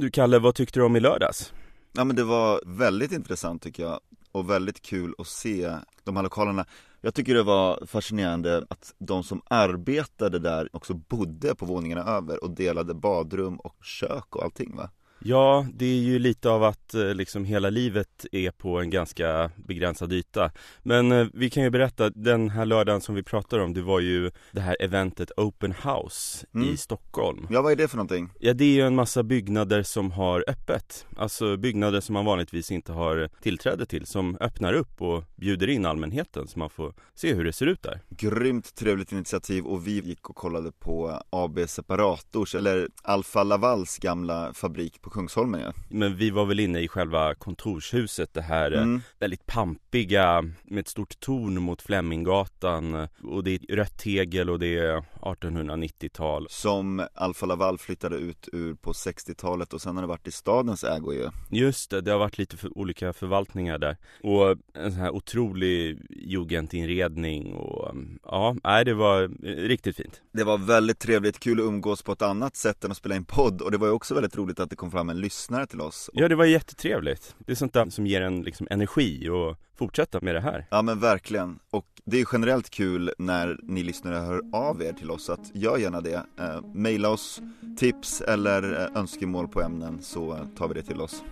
Du Kalle, vad tyckte du om i lördags? Ja men det var väldigt intressant tycker jag och väldigt kul att se de här lokalerna Jag tycker det var fascinerande att de som arbetade där också bodde på våningarna över och delade badrum och kök och allting va? Ja, det är ju lite av att eh, liksom hela livet är på en ganska begränsad yta. Men eh, vi kan ju berätta, den här lördagen som vi pratar om, det var ju det här eventet Open House mm. i Stockholm. Ja, vad är det för någonting? Ja, det är ju en massa byggnader som har öppet. Alltså byggnader som man vanligtvis inte har tillträde till, som öppnar upp och bjuder in allmänheten så man får se hur det ser ut där. Grymt trevligt initiativ och vi gick och kollade på AB Separators, eller Alfa Lavals gamla fabrik på Kungsholmen ja. Men vi var väl inne i själva kontorshuset, det här mm. väldigt pampiga med ett stort torn mot Fleminggatan och det är rött tegel och det är 1890-tal. Som Alfa Laval flyttade ut ur på 60-talet och sen har det varit i stadens ägo ju. Just det, det har varit lite för olika förvaltningar där. Och en sån här otrolig jugendinredning och ja, nej det var riktigt fint. Det var väldigt trevligt, kul att umgås på ett annat sätt än att spela in podd och det var ju också väldigt roligt att det kom fram en lyssnare till oss. Ja, det var jättetrevligt. Det är sånt där som ger en liksom energi och fortsätta med det här. Ja men verkligen. Och det är generellt kul när ni lyssnare hör av er till oss, att gör gärna det. Eh, maila oss tips eller eh, önskemål på ämnen så tar vi det till oss.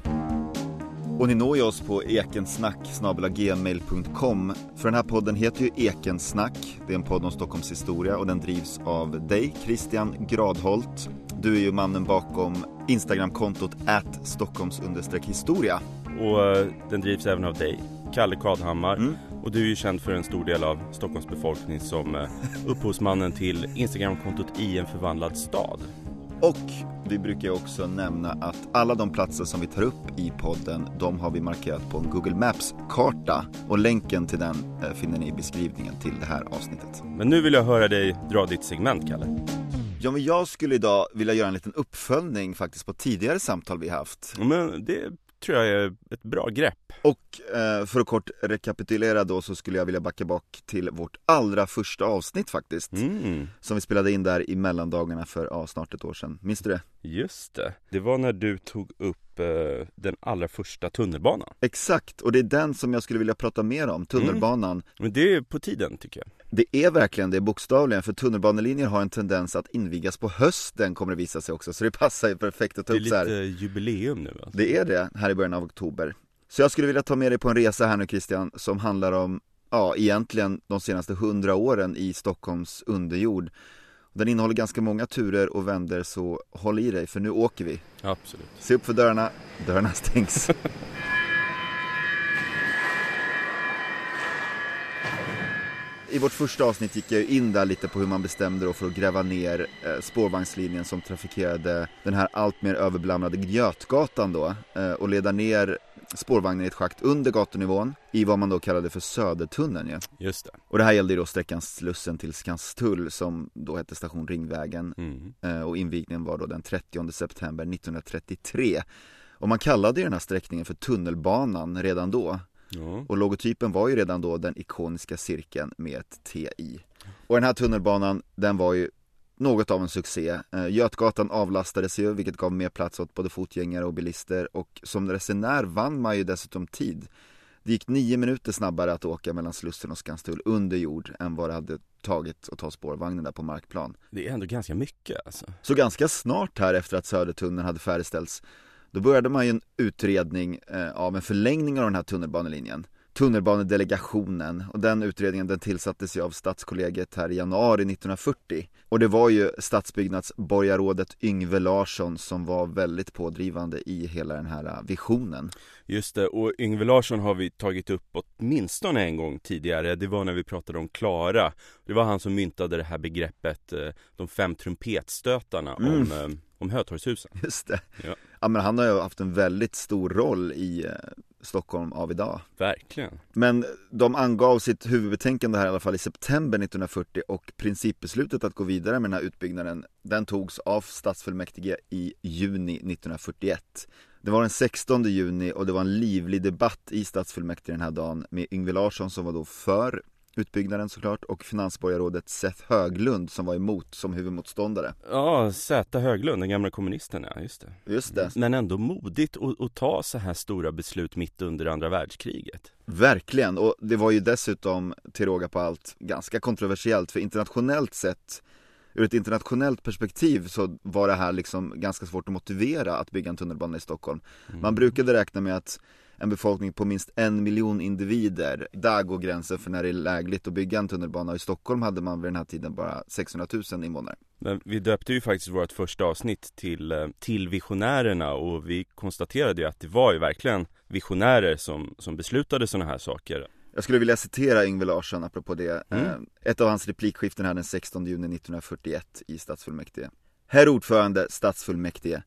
Och ni når ju oss på ekensnack gmail.com För den här podden heter ju Ekensnack. Det är en podd om Stockholms historia och den drivs av dig, Christian Gradholt. Du är ju mannen bakom Instagramkontot at Stockholms historia. Och eh, den drivs även av dig, Kalle Kadhammar. Mm. Och du är ju känd för en stor del av Stockholms befolkning som eh, upphovsmannen till Instagramkontot i en förvandlad stad. Och vi brukar också nämna att alla de platser som vi tar upp i podden, de har vi markerat på en Google Maps-karta. Och länken till den eh, finner ni i beskrivningen till det här avsnittet. Men nu vill jag höra dig dra ditt segment, Kalle. Ja men jag skulle idag vilja göra en liten uppföljning faktiskt på tidigare samtal vi haft. Men det tror jag är ett bra grepp. Och eh, för att kort rekapitulera då så skulle jag vilja backa bak till vårt allra första avsnitt faktiskt. Mm. Som vi spelade in där i mellandagarna för ja, snart ett år sedan. Minns du det? Just det. Det var när du tog upp eh, den allra första tunnelbanan. Exakt, och det är den som jag skulle vilja prata mer om, tunnelbanan. Mm. Men det är på tiden tycker jag. Det är verkligen det bokstavligen, för tunnelbanelinjer har en tendens att invigas på hösten kommer det visa sig också, så det passar ju perfekt att ta upp så här. Det är lite jubileum nu alltså. Det är det, här i början av oktober. Så jag skulle vilja ta med dig på en resa här nu Christian, som handlar om, ja egentligen de senaste hundra åren i Stockholms underjord. Den innehåller ganska många turer och vänder, så håll i dig för nu åker vi. Absolut. Se upp för dörrarna, dörrarna stängs. I vårt första avsnitt gick jag in där lite på hur man bestämde då för att gräva ner eh, spårvagnslinjen som trafikerade den här allt mer överblamrade Götgatan då eh, och leda ner spårvagnen i ett schakt under gatunivån i vad man då kallade för Södertunneln ja. Just det. Och det här gällde ju då sträckan Slussen till Skanstull som då hette station Ringvägen mm. eh, och invigningen var då den 30 september 1933. Och man kallade ju den här sträckningen för tunnelbanan redan då Ja. Och logotypen var ju redan då den ikoniska cirkeln med ett T i. Och den här tunnelbanan, den var ju något av en succé. Eh, Götgatan avlastades ju, vilket gav mer plats åt både fotgängare och bilister och som resenär vann man ju dessutom tid. Det gick nio minuter snabbare att åka mellan Slussen och Skanstull under jord än vad det hade tagit att ta spårvagnen där på markplan. Det är ändå ganska mycket alltså. Så ganska snart här efter att Södertunneln hade färdigställts då började man ju en utredning eh, av en förlängning av den här tunnelbanelinjen. Tunnelbanedelegationen och den utredningen den tillsattes ju av Stadskollegiet här i januari 1940 och det var ju stadsbyggnadsborgarrådet Yngve Larsson som var väldigt pådrivande i hela den här eh, visionen. Just det, och Yngve Larsson har vi tagit upp åtminstone en gång tidigare. Det var när vi pratade om Klara. Det var han som myntade det här begreppet eh, De fem trumpetstötarna mm. om om Hötorgshusen. Just det. Ja. Ja men han har ju haft en väldigt stor roll i eh, Stockholm av idag. Verkligen. Men de angav sitt huvudbetänkande här i alla fall i september 1940 och principbeslutet att gå vidare med den här utbyggnaden Den togs av stadsfullmäktige i juni 1941 det var den 16 juni och det var en livlig debatt i stadsfullmäktige den här dagen med Yngve Larsson som var då för utbyggnaden såklart och finansborgarrådet Seth Höglund som var emot som huvudmotståndare. Ja, Zäta Höglund, den gamla kommunisten ja, just det. Just det. Men ändå modigt att, att ta så här stora beslut mitt under andra världskriget. Verkligen, och det var ju dessutom till råga på allt ganska kontroversiellt för internationellt sett ur ett internationellt perspektiv så var det här liksom ganska svårt att motivera att bygga en tunnelbana i Stockholm. Mm. Man brukade räkna med att en befolkning på minst en miljon individer, där går gränsen för när det är lägligt att bygga en tunnelbana i Stockholm hade man vid den här tiden bara 600 000 invånare. Men vi döpte ju faktiskt vårt första avsnitt till, eh, till visionärerna och vi konstaterade ju att det var ju verkligen visionärer som, som beslutade sådana här saker. Jag skulle vilja citera Yngve Larsson apropå det. Mm. Eh, ett av hans replikskiften här den 16 juni 1941 i stadsfullmäktige. Herr ordförande, stadsfullmäktige.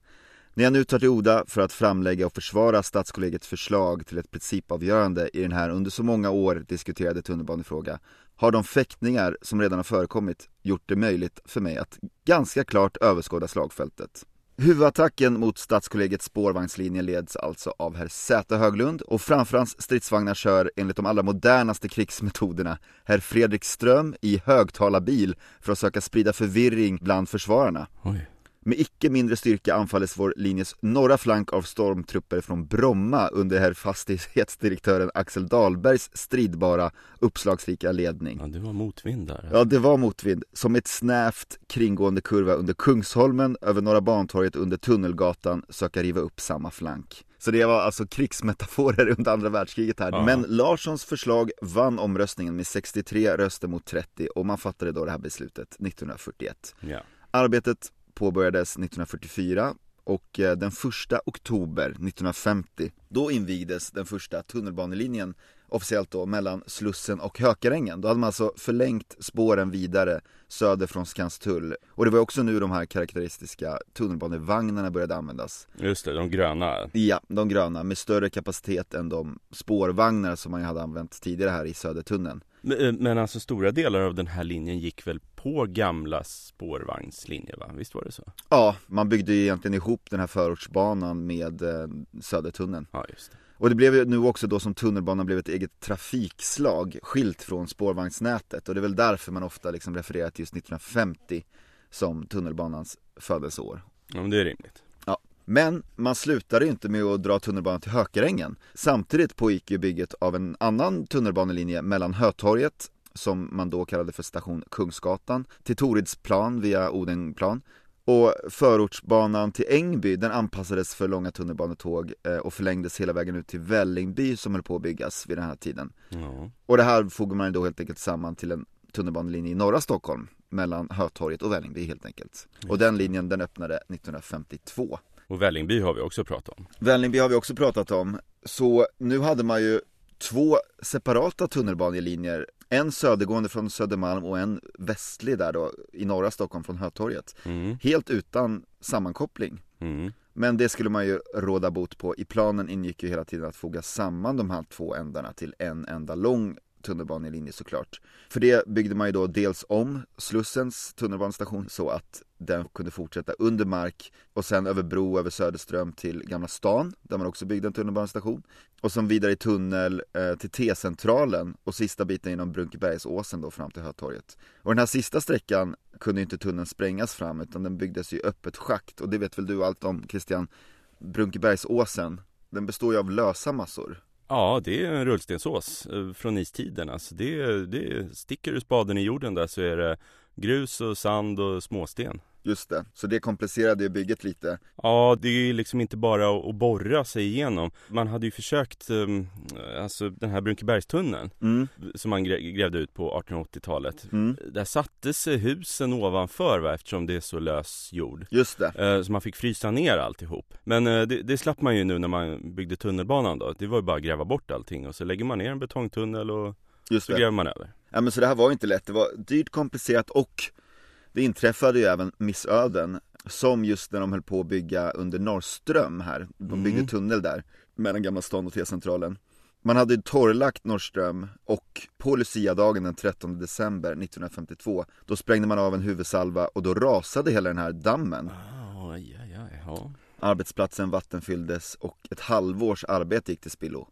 När jag nu tar till orda för att framlägga och försvara Stadskollegiets förslag till ett principavgörande i den här under så många år diskuterade tunnelbanefråga har de fäktningar som redan har förekommit gjort det möjligt för mig att ganska klart överskåda slagfältet. Huvudattacken mot Stadskollegiets spårvagnslinje leds alltså av herr Z Höglund och framför hans stridsvagnar kör enligt de allra modernaste krigsmetoderna herr Fredrik Ström i högtalarbil för att söka sprida förvirring bland försvararna. Oj. Med icke mindre styrka anfalles vår linjes norra flank av stormtrupper från Bromma under herr fastighetsdirektören Axel Dahlbergs stridbara, uppslagsrika ledning. Ja, det var motvind där. Ja, det var motvind. Som ett snävt kringgående kurva under Kungsholmen, över Norra Bantorget under Tunnelgatan söka riva upp samma flank. Så det var alltså krigsmetaforer under andra världskriget här. Ja. Men Larssons förslag vann omröstningen med 63 röster mot 30 och man fattade då det här beslutet 1941. Ja. Arbetet påbörjades 1944 och eh, den första oktober 1950 då invigdes den första tunnelbanelinjen officiellt då mellan Slussen och Hökarängen. Då hade man alltså förlängt spåren vidare söder från Skanstull. Och det var också nu de här karaktäristiska tunnelbanevagnarna började användas. Just det, de gröna. Ja, de gröna med större kapacitet än de spårvagnar som man hade använt tidigare här i Södertunneln. Men, eh, men alltså stora delar av den här linjen gick väl på gamla spårvagnslinjer va? Visst var det så? Ja, man byggde ju egentligen ihop den här förortsbanan med eh, Södertunneln. Ja, just det. Och det blev ju nu också då som tunnelbanan blev ett eget trafikslag skilt från spårvagnsnätet och det är väl därför man ofta liksom refererar till just 1950 som tunnelbanans födelseår. Ja men det är rimligt. Ja, men man slutade ju inte med att dra tunnelbanan till Hökarängen. Samtidigt pågick ju bygget av en annan tunnelbanelinje mellan Hötorget som man då kallade för station Kungsgatan till Toridsplan via Odenplan och förortsbanan till Ängby den anpassades för långa tunnelbanetåg eh, och förlängdes hela vägen ut till Vällingby som höll på att byggas vid den här tiden. Ja. Och det här fogar man då helt enkelt samman till en tunnelbanelinje i norra Stockholm mellan Hötorget och Vällingby helt enkelt. Och den linjen den öppnade 1952. Och Vällingby har vi också pratat om. Vällingby har vi också pratat om. Så nu hade man ju två separata tunnelbanelinjer en södergående från Södermalm och en västlig där då i norra Stockholm från Hötorget. Mm. Helt utan sammankoppling. Mm. Men det skulle man ju råda bot på. I planen ingick ju hela tiden att foga samman de här två ändarna till en enda lång tunnelbanelinje såklart. För det byggde man ju då dels om Slussens tunnelbanestation så att den kunde fortsätta under mark och sen över bro över Söderström till Gamla stan där man också byggde en tunnelbanestation. Och sen vidare i tunnel eh, till T-centralen och sista biten genom Brunkebergsåsen då fram till Hötorget. Och den här sista sträckan kunde inte tunneln sprängas fram utan den byggdes i öppet schakt och det vet väl du allt om Christian? Brunkebergsåsen, den består ju av lösa massor. Ja, det är en rullstensås eh, från istiden. Alltså det, det sticker du spaden i jorden där så är det grus och sand och småsten. Just det, så det komplicerade ju bygget lite. Ja, det är ju liksom inte bara att borra sig igenom. Man hade ju försökt, ehm, alltså den här Brunkebergstunneln mm. Som man grävde ut på 1880-talet mm. Där sattes husen ovanför va, eftersom det är så lös jord. Just det. Eh, Så man fick frysa ner alltihop. Men eh, det, det slapp man ju nu när man byggde tunnelbanan då. Det var ju bara att gräva bort allting och så lägger man ner en betongtunnel och Just så det. gräver man över. Ja men så det här var inte lätt, det var dyrt, komplicerat och det inträffade ju även missöden som just när de höll på att bygga under Norrström här, de byggde mm. tunnel där mellan Gamla stan och T-centralen man hade torrlagt Norrström och på Lucia-dagen den 13 december 1952 Då sprängde man av en huvudsalva och då rasade hela den här dammen oh, aj, aj, ja. Arbetsplatsen vattenfylldes och ett halvårs arbete gick till spillo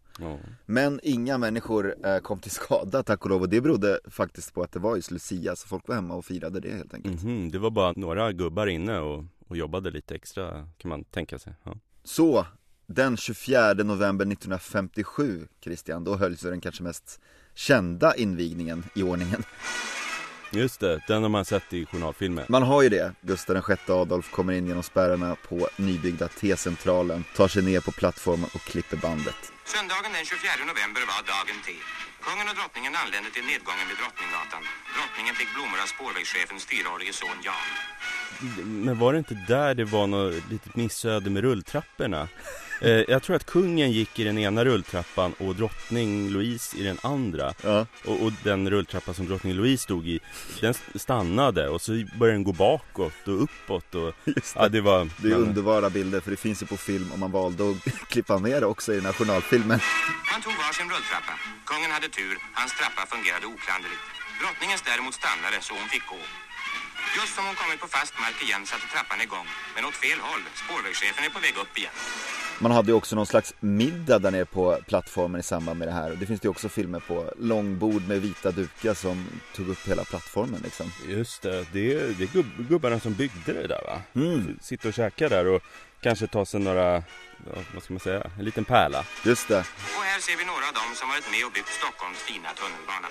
Men inga människor eh, kom till skada tack och lov och det berodde faktiskt på att det var just Lucia så folk var hemma och firade det helt enkelt. Mm -hmm. Det var bara några gubbar inne och, och jobbade lite extra kan man tänka sig. Ja. Så, den 24 november 1957 Christian, då hölls den kanske mest kända invigningen i ordningen. Just det, den har man sett i journalfilmer. Man har ju det. Gustav VI Adolf kommer in genom spärrarna på nybyggda T-centralen, tar sig ner på plattformen och klipper bandet. Söndagen den 24 november var dagen T. Kungen och drottningen anlände till nedgången vid Drottninggatan. Drottningen fick blommor av spårvägschefens fyraårige son Jan. Men var det inte där det var något litet missöde med rulltrapporna? Eh, jag tror att kungen gick i den ena rulltrappan och drottning Louise i den andra. Ja. Och, och, den rulltrappa som drottning Louise stod i, den stannade och så började den gå bakåt och uppåt. Och, det. Ja, det, var, det är man... underbara bilder för det finns ju på film och man valde att klippa med det också i journalfilmen. Man tog varsin rulltrappa. Kungen hade tur, hans trappa fungerade oklanderligt. Drottningens däremot stannade så hon fick gå. Just som hon kommit på fast mark igen satte trappan igång. Men åt fel håll. Spårvägschefen är på väg upp igen. Man hade ju också någon slags middag där nere på plattformen i samband med det här. Det finns det ju också filmer på. Långbord med vita dukar som tog upp hela plattformen liksom. Just det, det är, det är gubb, gubbarna som byggde det där va? Mm. Sitta och käka där och kanske ta sig några, vad ska man säga, en liten pärla. Just det. Och här ser vi några av dem som varit med och byggt Stockholms fina tunnelbana.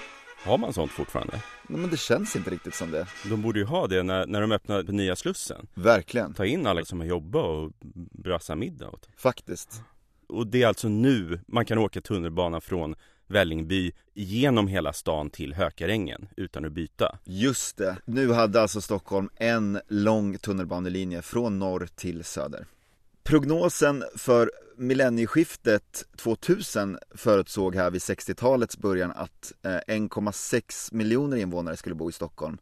Har man sånt fortfarande? Nej, men det känns inte riktigt som det. De borde ju ha det när, när de öppnar på nya Slussen. Verkligen. Ta in alla som har jobbat och brassa middag åt. Faktiskt. Och det är alltså nu man kan åka tunnelbana från Vällingby genom hela stan till Hökarängen utan att byta. Just det. Nu hade alltså Stockholm en lång tunnelbanelinje från norr till söder. Prognosen för millennieskiftet 2000 förutsåg här vid 60-talets början att eh, 1,6 miljoner invånare skulle bo i Stockholm.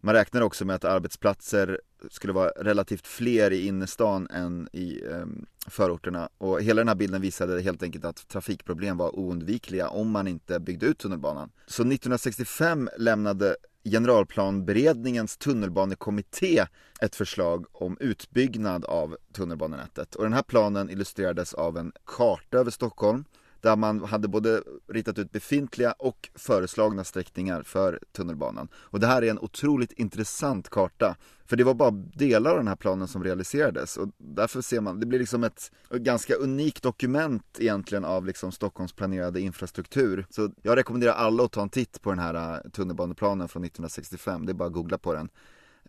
Man räknar också med att arbetsplatser skulle vara relativt fler i innerstan än i ehm, förorterna och hela den här bilden visade helt enkelt att trafikproblem var oundvikliga om man inte byggde ut tunnelbanan. Så 1965 lämnade Generalplanberedningens tunnelbanekommitté ett förslag om utbyggnad av tunnelbanenätet. Och den här planen illustrerades av en karta över Stockholm där man hade både ritat ut befintliga och föreslagna sträckningar för tunnelbanan. Och det här är en otroligt intressant karta. För det var bara delar av den här planen som realiserades och därför ser man, det blir liksom ett ganska unikt dokument egentligen av liksom Stockholms planerade infrastruktur. Så jag rekommenderar alla att ta en titt på den här äh, tunnelbaneplanen från 1965, det är bara att googla på den.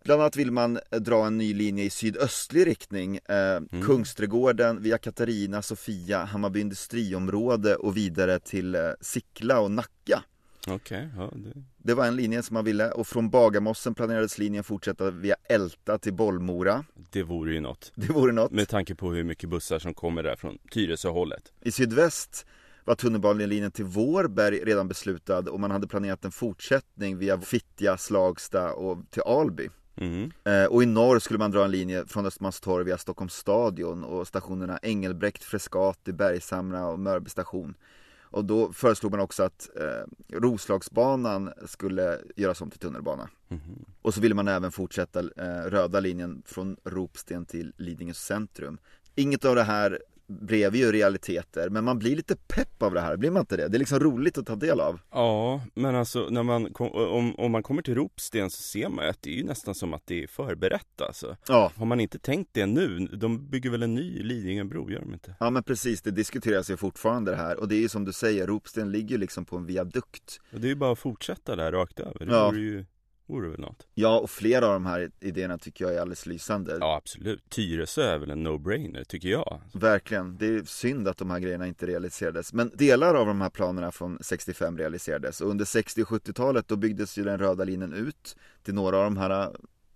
Bland annat vill man eh, dra en ny linje i sydöstlig riktning eh, mm. Kungsträdgården, via Katarina, Sofia, Hammarby industriområde och vidare till eh, Sickla och Nacka. Okay, ja, det... det var en linje som man ville och från Bagarmossen planerades linjen fortsätta via Älta till Bollmora. Det vore ju något. Det vore något. Med tanke på hur mycket bussar som kommer där från Tyresöhållet. I sydväst var tunnelbanelinjen till Vårberg redan beslutad och man hade planerat en fortsättning via Fittja, Slagsta och till Alby Mm. Eh, och i norr skulle man dra en linje från Östermalmstorg via Stockholms stadion och stationerna Engelbrekt, Frescati, Bergshamra och Mörby station. Och då föreslog man också att eh, Roslagsbanan skulle göras om till tunnelbana. Mm. Och så ville man även fortsätta eh, röda linjen från Ropsten till Lidingö centrum. Inget av det här blev ju realiteter, men man blir lite pepp av det här, blir man inte det? Det är liksom roligt att ta del av Ja, men alltså när man kom, om, om man kommer till Ropsten så ser man att det är ju nästan som att det är förberett alltså Ja Har man inte tänkt det nu? De bygger väl en ny Lidingöbro, gör de inte? Ja men precis, det diskuteras ju fortfarande det här och det är ju som du säger, Ropsten ligger ju liksom på en viadukt och Det är ju bara att fortsätta där rakt över, det ja. ju vore väl något. Ja, och flera av de här idéerna tycker jag är alldeles lysande. Ja, absolut. Tyresö är väl en no-brainer, tycker jag. Verkligen. Det är synd att de här grejerna inte realiserades. Men delar av de här planerna från 65 realiserades. Och under 60 och 70-talet då byggdes ju den röda linjen ut till några av de här äh,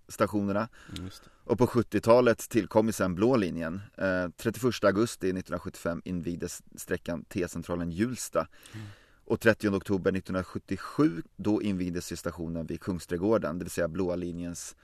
stationerna. Och på 70-talet tillkom sen blå linjen. Eh, 31 augusti 1975 invigdes sträckan T-centralen Hjulsta. Mm. Och 30 oktober 1977 då invigdes ju stationen vid Kungsträdgården, det vill säga blåa linjens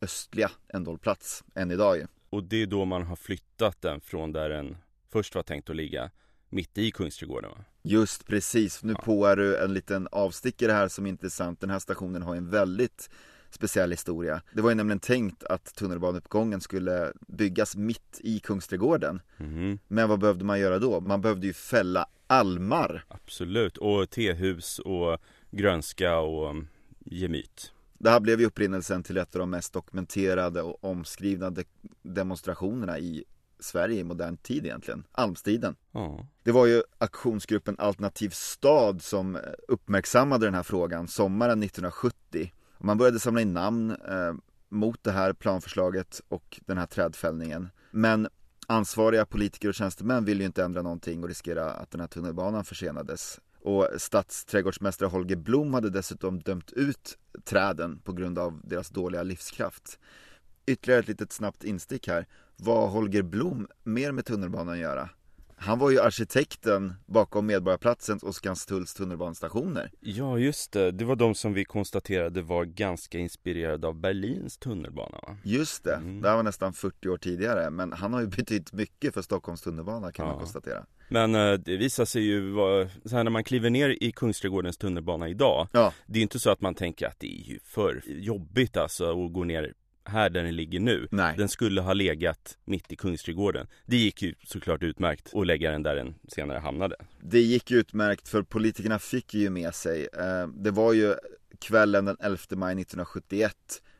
östliga ändhållplats än idag ju. Och det är då man har flyttat den från där den först var tänkt att ligga mitt i Kungsträdgården va? Just precis, nu ja. på du en liten avstickare här som är intressant. Den här stationen har en väldigt speciell historia. Det var ju nämligen tänkt att tunnelbaneuppgången skulle byggas mitt i Kungsträdgården. Mm. Men vad behövde man göra då? Man behövde ju fälla almar. Absolut, och tehus och grönska och mm, gemyt. Det här blev ju upprinnelsen till ett av de mest dokumenterade och omskrivna de demonstrationerna i Sverige i modern tid egentligen, Almstiden. Ja. Det var ju aktionsgruppen Alternativ stad som uppmärksammade den här frågan sommaren 1970. Och man började samla in namn eh, mot det här planförslaget och den här trädfällningen. Men ansvariga politiker och tjänstemän ville ju inte ändra någonting och riskera att den här tunnelbanan försenades. Och stadsträdgårdsmästare Holger Blom hade dessutom dömt ut träden på grund av deras dåliga livskraft. Ytterligare ett litet snabbt instick här. Vad har Holger Blom mer med tunnelbanan att göra? Han var ju arkitekten bakom Medborgarplatsens och Skanstulls tunnelbanestationer. Ja, just det. Det var de som vi konstaterade var ganska inspirerade av Berlins tunnelbana. Va? Just det. Mm. Det här var nästan 40 år tidigare. Men han har ju betytt mycket för Stockholms tunnelbana kan ja. man konstatera. Men eh, det visar sig ju så här när man kliver ner i Kungsträdgårdens tunnelbana idag ja. Det är inte så att man tänker att det är ju för jobbigt alltså att gå ner här där den ligger nu. Nej. Den skulle ha legat mitt i Kungsträdgården. Det gick ju såklart utmärkt att lägga den där den senare hamnade. Det gick utmärkt för politikerna fick ju med sig. Eh, det var ju kvällen den 11 maj 1971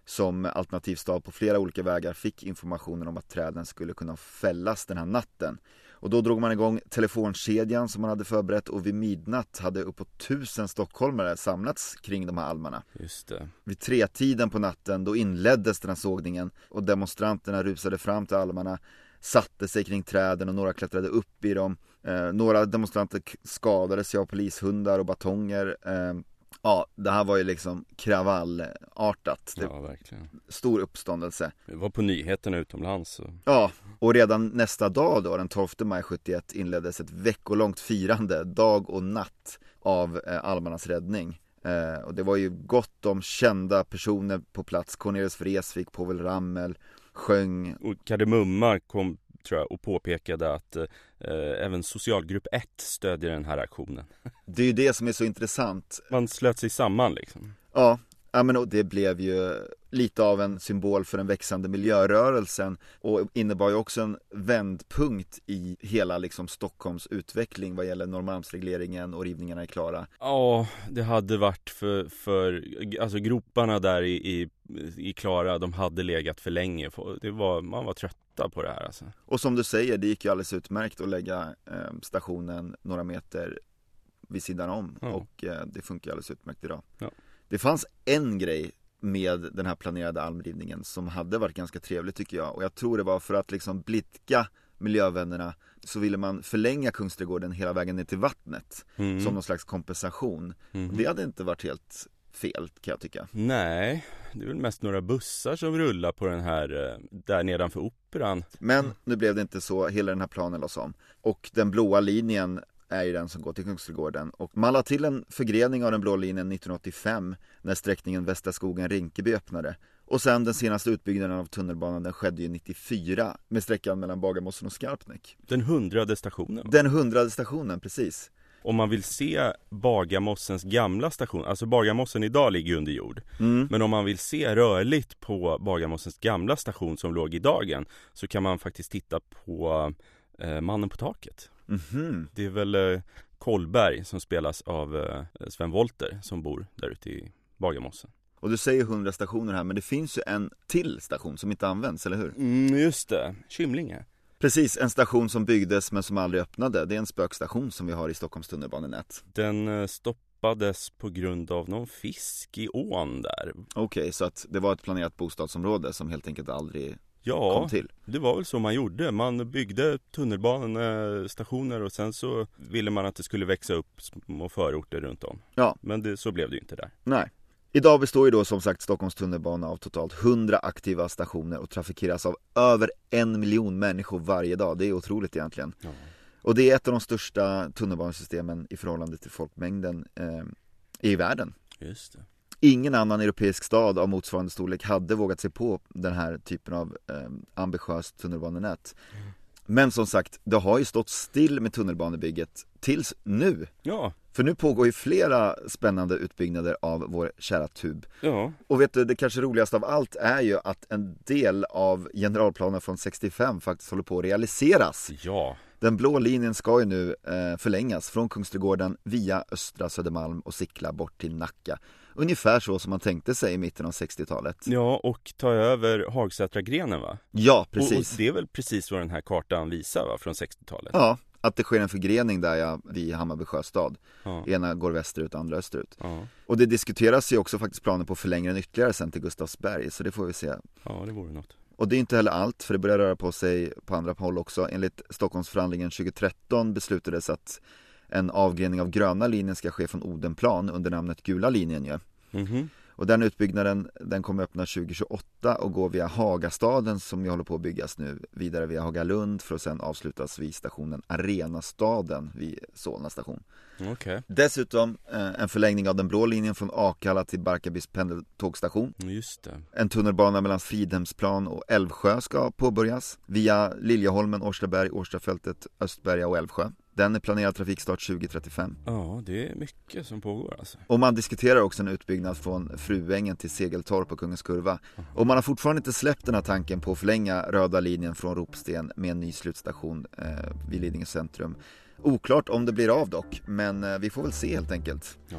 som Alternativ stad på flera olika vägar fick informationen om att träden skulle kunna fällas den här natten. Och då drog man igång telefonkedjan som man hade förberett och vid midnatt hade uppåt tusen stockholmare samlats kring de här almarna. Just det. Vid tretiden på natten då inleddes den här sågningen och demonstranterna rusade fram till almarna satte sig kring träden och några klättrade upp i dem. Eh, några demonstranter skadades av polishundar och batonger. Eh, Ja, det här var ju liksom kravallartat. Ja, verkligen. Stor uppståndelse. Det var på nyheterna utomlands. Och... Ja, och redan nästa dag då, den 12 maj 71, inleddes ett veckolångt firande, dag och natt, av eh, almarnas räddning. Eh, och det var ju gott om kända personer på plats. Cornelis Vreeswijk, Povel Ramel, sjöng. Och Kardemumma kom tror jag och påpekade att eh, även socialgrupp 1 stödjer den här aktionen. Det är ju det som är så intressant. Man slöt sig samman liksom. Ja, Ja men och det blev ju lite av en symbol för den växande miljörörelsen och innebar ju också en vändpunkt i hela liksom Stockholms utveckling vad gäller Norrmalmsregleringen och rivningarna i Klara. Ja, det hade varit för, för alltså groparna där i, i, i Klara, de hade legat för länge. Det var, man var trötta på det här alltså. Och som du säger, det gick ju alldeles utmärkt att lägga eh, stationen några meter vid sidan om ja. och eh, det funkar alldeles utmärkt idag. Ja. Det fanns en grej med den här planerade almrivningen som hade varit ganska trevlig tycker jag och jag tror det var för att liksom blidka miljövännerna så ville man förlänga Kungsträdgården hela vägen ner till vattnet mm. som någon slags kompensation. Mm. Det hade inte varit helt fel kan jag tycka. Nej, det är väl mest några bussar som rullar på den här eh, där nedanför operan. Men nu blev det inte så, hela den här planen lades om. Och den blåa linjen är ju den som går till Kungsträdgården. Och man la till en förgrening av den blå linjen 1985 när sträckningen Västra skogen-Rinkeby öppnade. Och sen den senaste utbyggnaden av tunnelbanan den skedde ju 94 med sträckan mellan Bagarmossen och Skarpnäck. Den hundrade stationen Den hundrade stationen, precis. Om man vill se Bagarmossens gamla station, alltså Bagarmossen idag ligger under jord. Mm. Men om man vill se rörligt på Bagarmossens gamla station som låg i dagen Så kan man faktiskt titta på eh, Mannen på taket Mm-hmm. Det är väl eh, Kolberg som spelas av eh, Sven Volter som bor där ute i Bagarmossen. Och du säger 100 stationer här, men det finns ju en till station som inte används, eller hur? Mm, just det, Kymlinge. Precis, en station som byggdes men som aldrig öppnade. Det är en spökstation som vi har i Stockholms tunnelbanenät. Den eh, stoppades på grund av någon fisk i ån där. Okej, okay, så att det var ett planerat bostadsområde som helt enkelt aldrig ja, kom till? det var väl så man gjorde. Man byggde tunnelbanestationer och sen så ville man att det skulle växa upp små förorter runt om. Ja. Men det, så blev det ju inte där. Nej. Idag består ju då som sagt Stockholms tunnelbana av totalt 100 aktiva stationer och trafikeras av över en miljon människor varje dag. Det är otroligt egentligen. Ja. Och det är ett av de största tunnelbanesystemen i förhållande till folkmängden eh, i världen. Just det. Ingen annan europeisk stad av motsvarande storlek hade vågat sig på den här typen av eh, ambitiöst tunnelbanenät. Mm. Men som sagt, det har ju stått still med tunnelbanebygget tills nu. Ja. För nu pågår ju flera spännande utbyggnader av vår kära tub. Ja. Och vet du, det kanske roligaste av allt är ju att en del av generalplanen från 65 faktiskt håller på att realiseras. Ja. Den blå linjen ska ju nu eh, förlängas från Kungsträdgården via Östra Södermalm och Sickla bort till Nacka. Ungefär så som man tänkte sig i mitten av 60-talet. Ja, och ta över Hagsätra-grenen va? Ja, precis. Och, och det är väl precis vad den här kartan visar va, från 60-talet? Ja, att det sker en förgrening där ja, vid Hammarby sjöstad. Ja. Ena går västerut, andra österut. Ja. Och det diskuteras ju också faktiskt planer på att förlänga den ytterligare sen till Gustavsberg, så det får vi se. ja, det vore något. Och det är inte heller allt, för det börjar röra på sig på andra håll också. Enligt Stockholmsförhandlingen 2013 beslutades att en avgrening av gröna linjen ska ske från Odenplan under namnet Gula linjen ju. Mhm. Och den utbyggnaden, den kommer öppna 2028 och går via Hagastaden som ju håller på att byggas nu, vidare via Hagalund för att sen avslutas vid stationen Arenastaden vid Solna station. Okej, Dessutom eh, en förlängning av den blå linjen från Akalla till Barkarbys pendeltågstation. just det. En tunnelbana mellan Fridhemsplan och Älvsjö ska påbörjas via Liljeholmen, Årstaberg, Årstafältet, Östberga och Älvsjö. Den är planerad trafikstart 2035. Ja, det är mycket som pågår alltså. Och man diskuterar också en utbyggnad från Fruängen till Segeltorp och Kungens Kurva. Och man har fortfarande inte släppt den här tanken på att förlänga röda linjen från Ropsten med en ny slutstation eh, vid Lidingö centrum. Oklart om det blir av dock, men eh, vi får väl se helt enkelt. Ja.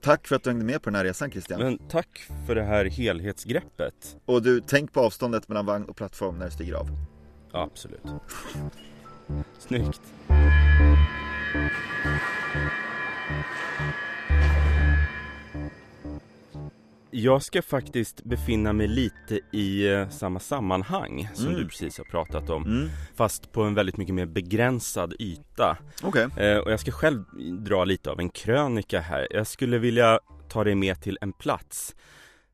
Tack för att du hängde med på den här resan Christian. Men tack för det här helhetsgreppet. Och du, tänk på avståndet mellan vagn och plattform när du stiger av. Absolut. Snyggt. Jag ska faktiskt befinna mig lite i eh, samma sammanhang som Mm. du precis har pratat om Mm. Fast på en väldigt mycket mer begränsad yta Okej. eh, Och jag ska själv dra lite av en krönika här Jag skulle vilja ta dig med till en plats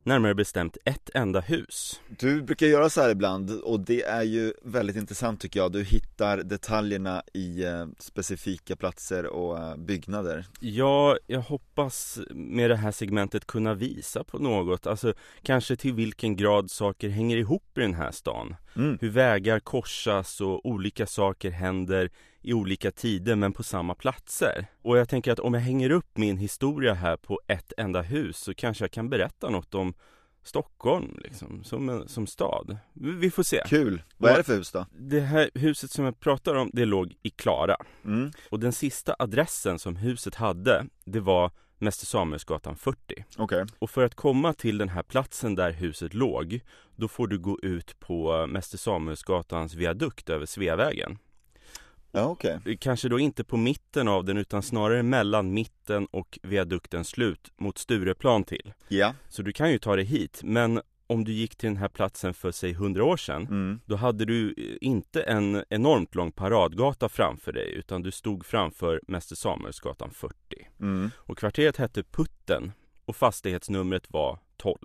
Närmare bestämt ett enda hus Du brukar göra så här ibland och det är ju väldigt intressant tycker jag. Du hittar detaljerna i eh, specifika platser och eh, byggnader. Ja, jag hoppas med det här segmentet kunna visa på något, alltså kanske till vilken grad saker hänger ihop i den här stan. Mm. Hur vägar korsas och olika saker händer i olika tider men på samma platser. Och jag tänker att om jag hänger upp min historia här på ett enda hus så kanske jag kan berätta något om Stockholm liksom, som, som stad. Vi får se. Kul. Vad är det för hus då? Det här huset som jag pratar om, det låg i Klara. Mm. Och den sista adressen som huset hade, det var Mäster Samuelsgatan 40. Okej. Och för att komma till den här platsen där huset låg, då får du gå ut på Mäster Samuelsgatans viadukt över Sveavägen. Ja, okej. Kanske då inte på mitten av den utan snarare mellan mitten och viaduktens slut mot Stureplan till. Ja. Så du kan ju ta dig hit, men om du gick till den här platsen för säg 100 år sedan Mm. då hade du eh, inte en enormt lång paradgata framför dig utan du stod framför Mäster Samuelsgatan 40. Mm. Och kvarteret hette Putten och fastighetsnumret var 12.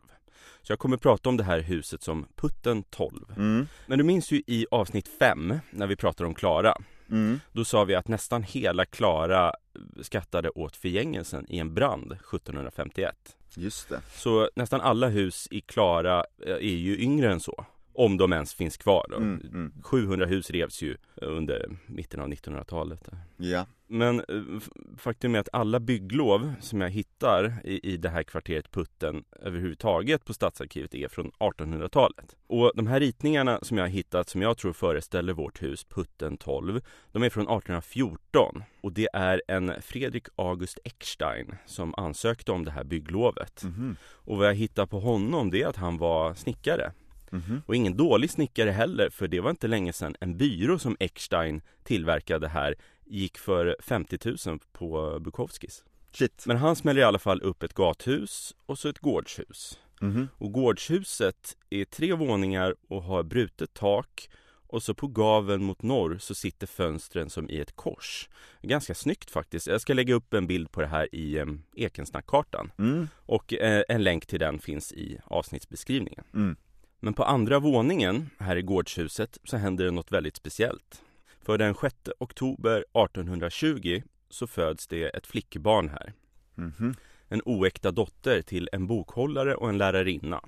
Så jag kommer prata om det här huset som Putten 12. Mm. Men du minns ju i avsnitt 5 när vi pratade om Klara. Mm. Då sa vi att nästan hela Klara skattade åt förgängelsen i en brand 1751. Just det. Så nästan alla hus i Klara eh, är ju yngre än så. Om de ens finns kvar då. Mm. Mm. 700 hus revs ju under mitten av 1900-talet. Ja. Men eh, faktum är att alla bygglov som jag hittar i, i det här kvarteret Putten överhuvudtaget på Stadsarkivet är från 1800-talet. Och de här ritningarna som jag har hittat som jag tror föreställer vårt hus Putten 12, de är från 1814 och det är en Fredrik August Eckstein som ansökte om det här bygglovet. Mhm. Och vad jag hittar på honom det är att han var snickare. Mhm. Och ingen dålig snickare heller, för det var inte länge sedan en byrå som Eckstein tillverkade här gick för 50 000 på Bukowskis. Shit. Men han smäller i alla fall upp ett gathus och så ett gårdshus. Mhm. Och gårdshuset är tre våningar och har brutet tak och så på gaveln mot norr så sitter fönstren som i ett kors. Ganska snyggt faktiskt. Jag ska lägga upp en bild på det här i eh, Ekensnackkartan. Mm. Och eh, en länk till den finns i avsnittsbeskrivningen. Mm. Men på andra våningen här i gårdshuset så händer det något väldigt speciellt. För den 6 oktober 1820 så föds det ett flickbarn här. Mhm. En oäkta dotter till en bokhållare och en lärarinna.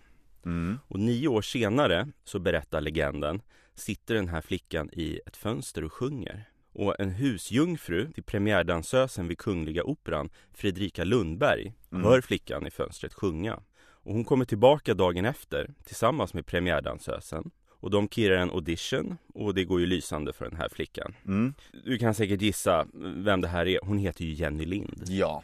Mm. Och nio år senare, så berättar legenden, sitter den här flickan i ett fönster och sjunger. Och en husjungfru till premiärdansösen vid Kungliga Operan, Fredrika Lundberg, Mm. hör flickan i fönstret sjunga. Och hon kommer tillbaka dagen efter tillsammans med premiärdansösen. Och de kirrar en audition och det går ju lysande för den här flickan. Mm. Du kan säkert gissa vem det här är. Hon heter ju Jenny Lind. Ja.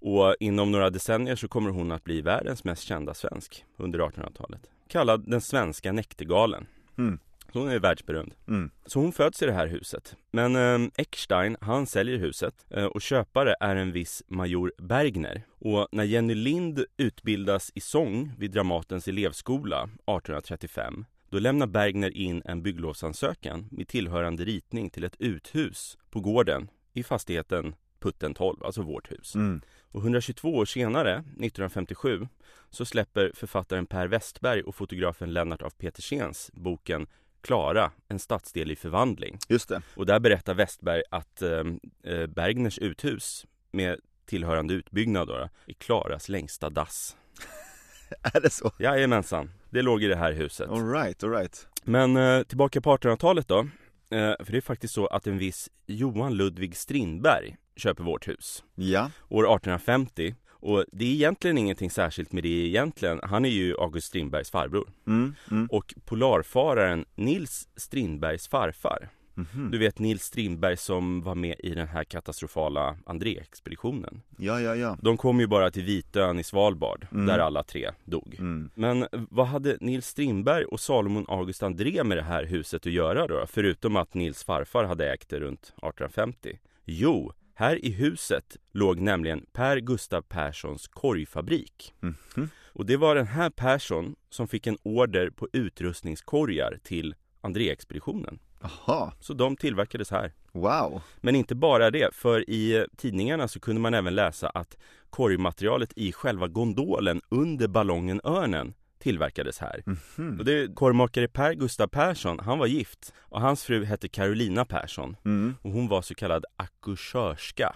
Och inom några decennier så kommer hon att bli världens mest kända svensk under 1800-talet. Kallad den svenska näktergalen. Mm. Så hon är världsberömd. Mm. Så hon föds i det här huset. Men eh, Eckstein, han säljer huset eh, och köpare är en viss major Bergner. Och när Jenny Lind utbildas i sång vid Dramatens elevskola 1835 då lämnar Bergner in en bygglovsansökan med tillhörande ritning till ett uthus på gården i fastigheten Putten 12, alltså vårt hus. Mm. Och 122 år senare, 1957, så släpper författaren Per Westberg och fotografen Lennart af Petersens boken Klara, en stadsdel i förvandling. Just det. Och där berättar Westberg att eh, eh, Bergners uthus med tillhörande utbyggnad då, är Klaras längsta dass. Är det så? Jajamensan, det låg i det här huset. Alright, alright. Men eh, tillbaka på 1800-talet då. Eh, för det är faktiskt så att en viss Johan Ludvig Strindberg köper vårt hus Ja. år 1850. Och det är egentligen ingenting särskilt med det egentligen. Han är ju August Strindbergs farbror. Mm. Mm. Och polarfararen Nils Strindbergs farfar. Mhm. Du vet Nils Strindberg som var med i den här katastrofala André-expeditionen. Ja, ja, ja. De kom ju bara till Vitön i Svalbard, Mm. där alla tre dog. Mm. Men vad hade Nils Strindberg och Salomon August André med det här huset att göra då? Förutom att Nils farfar hade ägt det runt 1850. Jo, här i huset låg nämligen Per Gustav Perssons korgfabrik. Mhm. Och det var den här Persson som fick en order på utrustningskorgar till André-expeditionen. Aha. Så de tillverkades här. Wow. Men inte bara det, för i eh, tidningarna så kunde man även läsa att korgmaterialet i själva gondolen under ballongen Örnen tillverkades här. Mhm. Och det korvmakare Per Gustav Persson, han var gift och hans fru hette Carolina Persson Mm. och hon var så kallad akkursörska,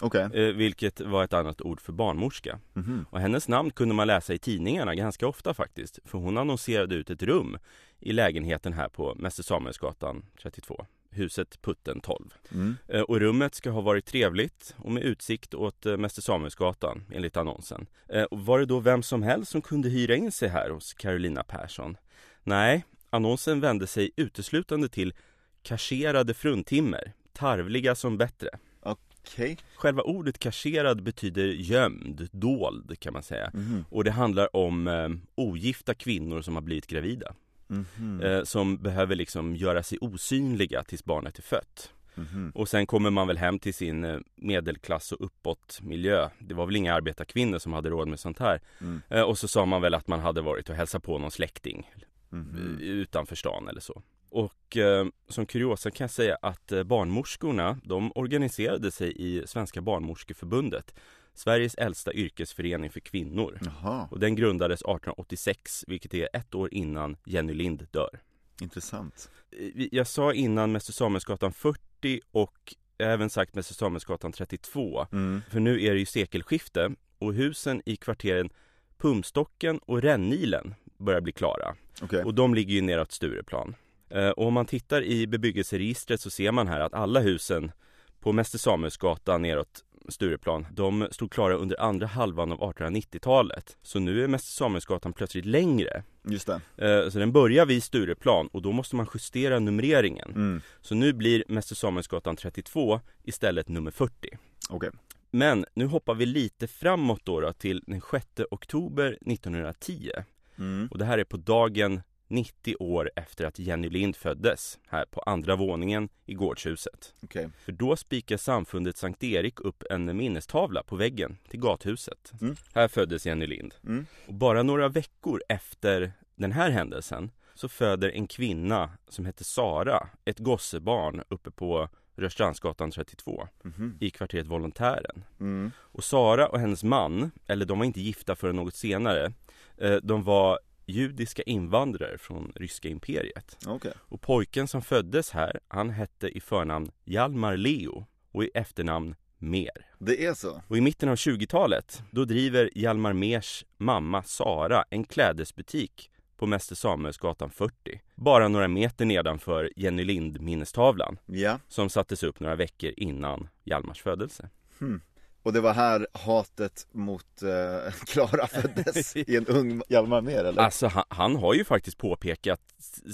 Okej. eh, vilket var ett annat ord för barnmorska. Mhm. Och hennes namn kunde man läsa i tidningarna ganska ofta faktiskt, för hon annonserade ut ett rum i lägenheten här på Mäster Samuelsgatan 32, huset Putten 12. Mm. Eh, Och rummet ska ha varit trevligt och med utsikt åt eh, Mäster Samuelsgatan enligt annonsen. Eh, Och var det då vem som helst som kunde hyra in sig här hos Carolina Persson? Nej, annonsen vände sig uteslutande till kasserade fruntimmer, tarvliga som bättre. Okej. Själva ordet kasserad betyder gömd, dold kan man säga. Mhm. Och det handlar om eh, ogifta kvinnor som har blivit gravida. Mhm. Eh, som behöver liksom göra sig osynliga tills barnet är fött. Mhm. Och sen kommer man väl hem till sin eh, medelklass och uppåt miljö. Det var väl inga arbetarkvinnor som hade råd med sånt här. Mm. Eh, och så sa man väl att man hade varit och hälsat på någon släkting Mhm. eh, utanför stan eller så. Och eh, som kuriosa kan jag säga att barnmorskorna, de organiserade sig i Svenska barnmorskeförbundet. Sveriges äldsta yrkesförening för kvinnor. Jaha, Och den grundades 1886, vilket är ett år innan Jenny Lind dör. intressant. Eh, Jag sa innan Mäster Samuelsgatan 40 och jag har även sagt Mäster Samuelsgatan 32. Mm. För nu är det ju sekelskifte och husen i kvarteren Pumstocken och Rännilen börjar bli klara. Okej. Och de ligger ju neråt Stureplan. Eh, Och om man tittar i bebyggelseregistret så ser man här att alla husen på Mäster Samuelsgatan neråt Stureplan, de stod klara under andra halvan av 1890-talet. Så nu är Mäster Samuelsgatan plötsligt längre. Just det. Eh, Så den börjar vid Stureplan och då måste man justera numreringen. Mm. Så nu blir Mäster Samuelsgatan 32 istället nummer 40. Okej. Men nu hoppar vi lite framåt då, då till den 6 oktober 1910. Mm. Och det här är på dagen 90 år efter att Jenny Lind föddes, här på andra våningen i gårdshuset. Okej. För då spikar samfundet Sankt Erik upp en minnestavla på väggen till gathuset. Mm. Här föddes Jenny Lind. Mm. Och bara några veckor efter den här händelsen så föder en kvinna som heter Sara ett gossebarn uppe på Rörstrandsgatan 32 Mhm. i kvarteret Volontären. Mm. Och Sara och hennes man, eller de var inte gifta förrän något senare, eh, de var judiska invandrare från ryska imperiet. Okej. Och pojken som föddes här, han hette i förnamn Hjalmar Leo och i efternamn Mer. Det är så? Och i mitten av 20-talet, då driver Hjalmar Mers mamma Sara en klädesbutik på Mäster Samuelsgatan 40. Bara några meter nedanför Jenny Lind minnestavlan Ja. som sattes upp några veckor innan Hjalmars födelse. Hmm. Och det var här hatet mot eh, Klara föddes i en ung Hjalmar Mer eller? Alltså han, han, har ju faktiskt påpekat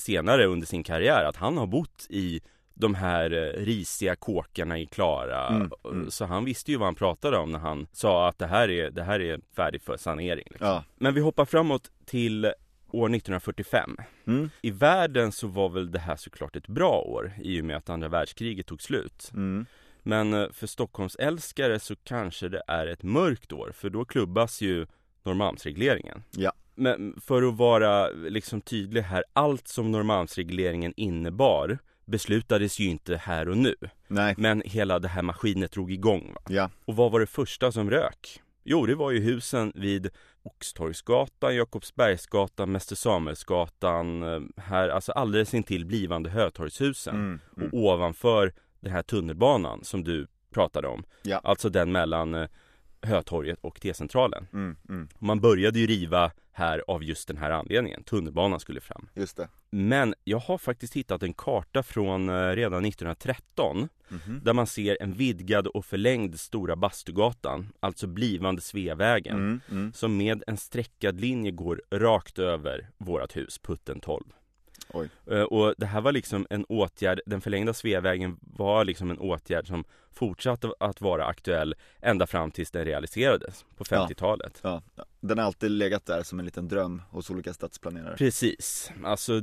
senare under sin karriär att han har bott i de här eh, risiga kåkarna i Klara mm, mm. Så han visste ju vad han pratade om när han sa att det här är, det här är färdigt för sanering liksom. ja. Men vi hoppar framåt till år 1945 mm. I världen så var väl det här såklart ett bra år i och med att andra världskriget tog slut mm. Men eh, för Stockholmsälskare så kanske det är ett mörkt år för då klubbas ju Norrmalmsregleringen Ja Men för att vara liksom tydlig här, allt som Norrmalmsregleringen innebar beslutades ju inte här och nu. Nej. Men hela det här maskinet drog igång. Va? Ja. Och vad var det första som rök? Jo, det var ju husen vid Oxtorgsgatan, Jakobsbergsgatan, Mäster Samuelsgatan, eh, här, alltså alldeles intill blivande Hötorgshusen. Mm, mm. Och ovanför den här tunnelbanan som du pratade om. Ja. Alltså den mellan eh, Hötorget och T-centralen. Mm, mm. Man började ju riva här av just den här anledningen. Tunnelbanan skulle fram. Just det. Men jag har faktiskt hittat en karta från eh, redan 1913 mm -hmm. där man ser en vidgad och förlängd Stora Bastugatan, alltså blivande Sveavägen, mm, mm. som med en streckad linje går rakt över vårat hus, Putten 12. Oj. Eh, och det här var liksom en åtgärd, den förlängda Sveavägen var liksom en åtgärd som fortsatte att vara aktuell ända fram tills den realiserades på 50-talet. Ja, ja, Den har alltid legat där som en liten dröm hos olika stadsplanerare. Precis, alltså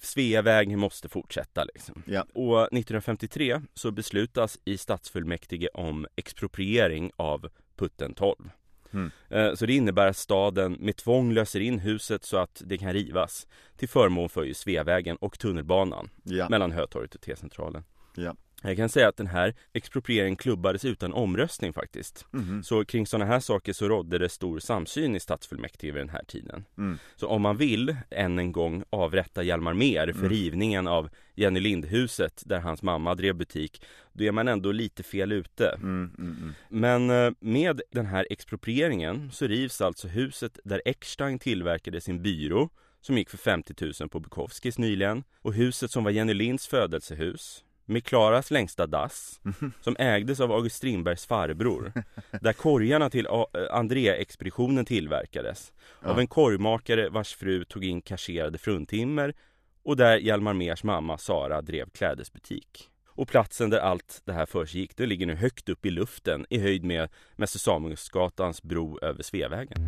Sveavägen måste fortsätta liksom. Ja. Och 1953 så beslutas i stadsfullmäktige om expropriering av Putten 12. Mm. Eh, så det innebär att staden med tvång löser in huset så att det kan rivas till förmån för ju Sveavägen och tunnelbanan ja. mellan Hötorget och T-centralen. Ja. Jag kan säga att den här exproprieringen klubbades utan omröstning faktiskt. Mm. Så kring sådana här saker så rådde det stor samsyn i stadsfullmäktige vid den här tiden. Mm. Så om man vill än en gång avrätta Hjalmar Mer för mm. rivningen av Jenny Lindhuset där hans mamma drev butik, då är man ändå lite fel ute. Mm, mm, mm. Men eh, med den här exproprieringen så rivs alltså huset där Eckstein tillverkade sin byrå som gick för 50 000 på Bukowskis nyligen och huset som var Jenny Linds födelsehus med Klaras längsta dass som ägdes av August Strindbergs farbror där korgarna till André-expeditionen tillverkades av en korgmakare vars fru tog in kasserade fruntimmer och där Hjalmar Mers mamma Sara drev klädesbutik. Och platsen där allt det här försiggick, det ligger nu högt upp i luften i höjd med Mäster Samuelsgatans bro över Sveavägen.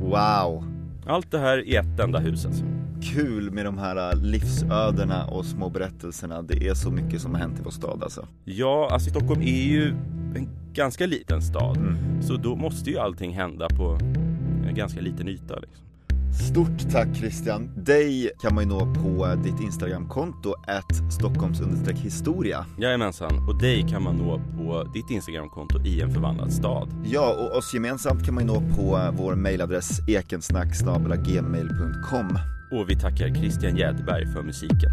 Wow! Allt det här i ett enda hus alltså kul med de här äh, livsödena och små berättelserna. Det är så mycket som har hänt i vår stad alltså. Ja, alltså Stockholm är ju en ganska liten stad. Mm. Så då måste ju allting hända på en ganska liten yta liksom. Stort tack Christian! Dig kan man ju nå på ditt Instagramkonto, att Stockholms historia. Jajamensan, och dig kan man nå på ditt Instagramkonto i en förvandlad stad. Ja, och oss gemensamt kan man ju nå på vår mejladress ekensnack.gmail.com och vi tackar Christian Jäderberg för musiken.